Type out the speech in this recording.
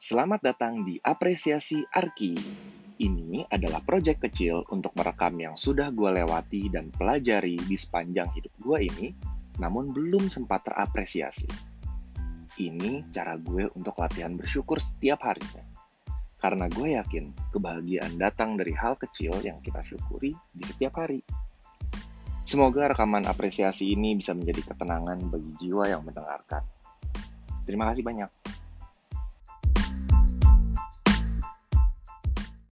Selamat datang di Apresiasi Arki. Ini adalah proyek kecil untuk merekam yang sudah gue lewati dan pelajari di sepanjang hidup gue ini, namun belum sempat terapresiasi. Ini cara gue untuk latihan bersyukur setiap harinya. Karena gue yakin kebahagiaan datang dari hal kecil yang kita syukuri di setiap hari. Semoga rekaman apresiasi ini bisa menjadi ketenangan bagi jiwa yang mendengarkan. Terima kasih banyak.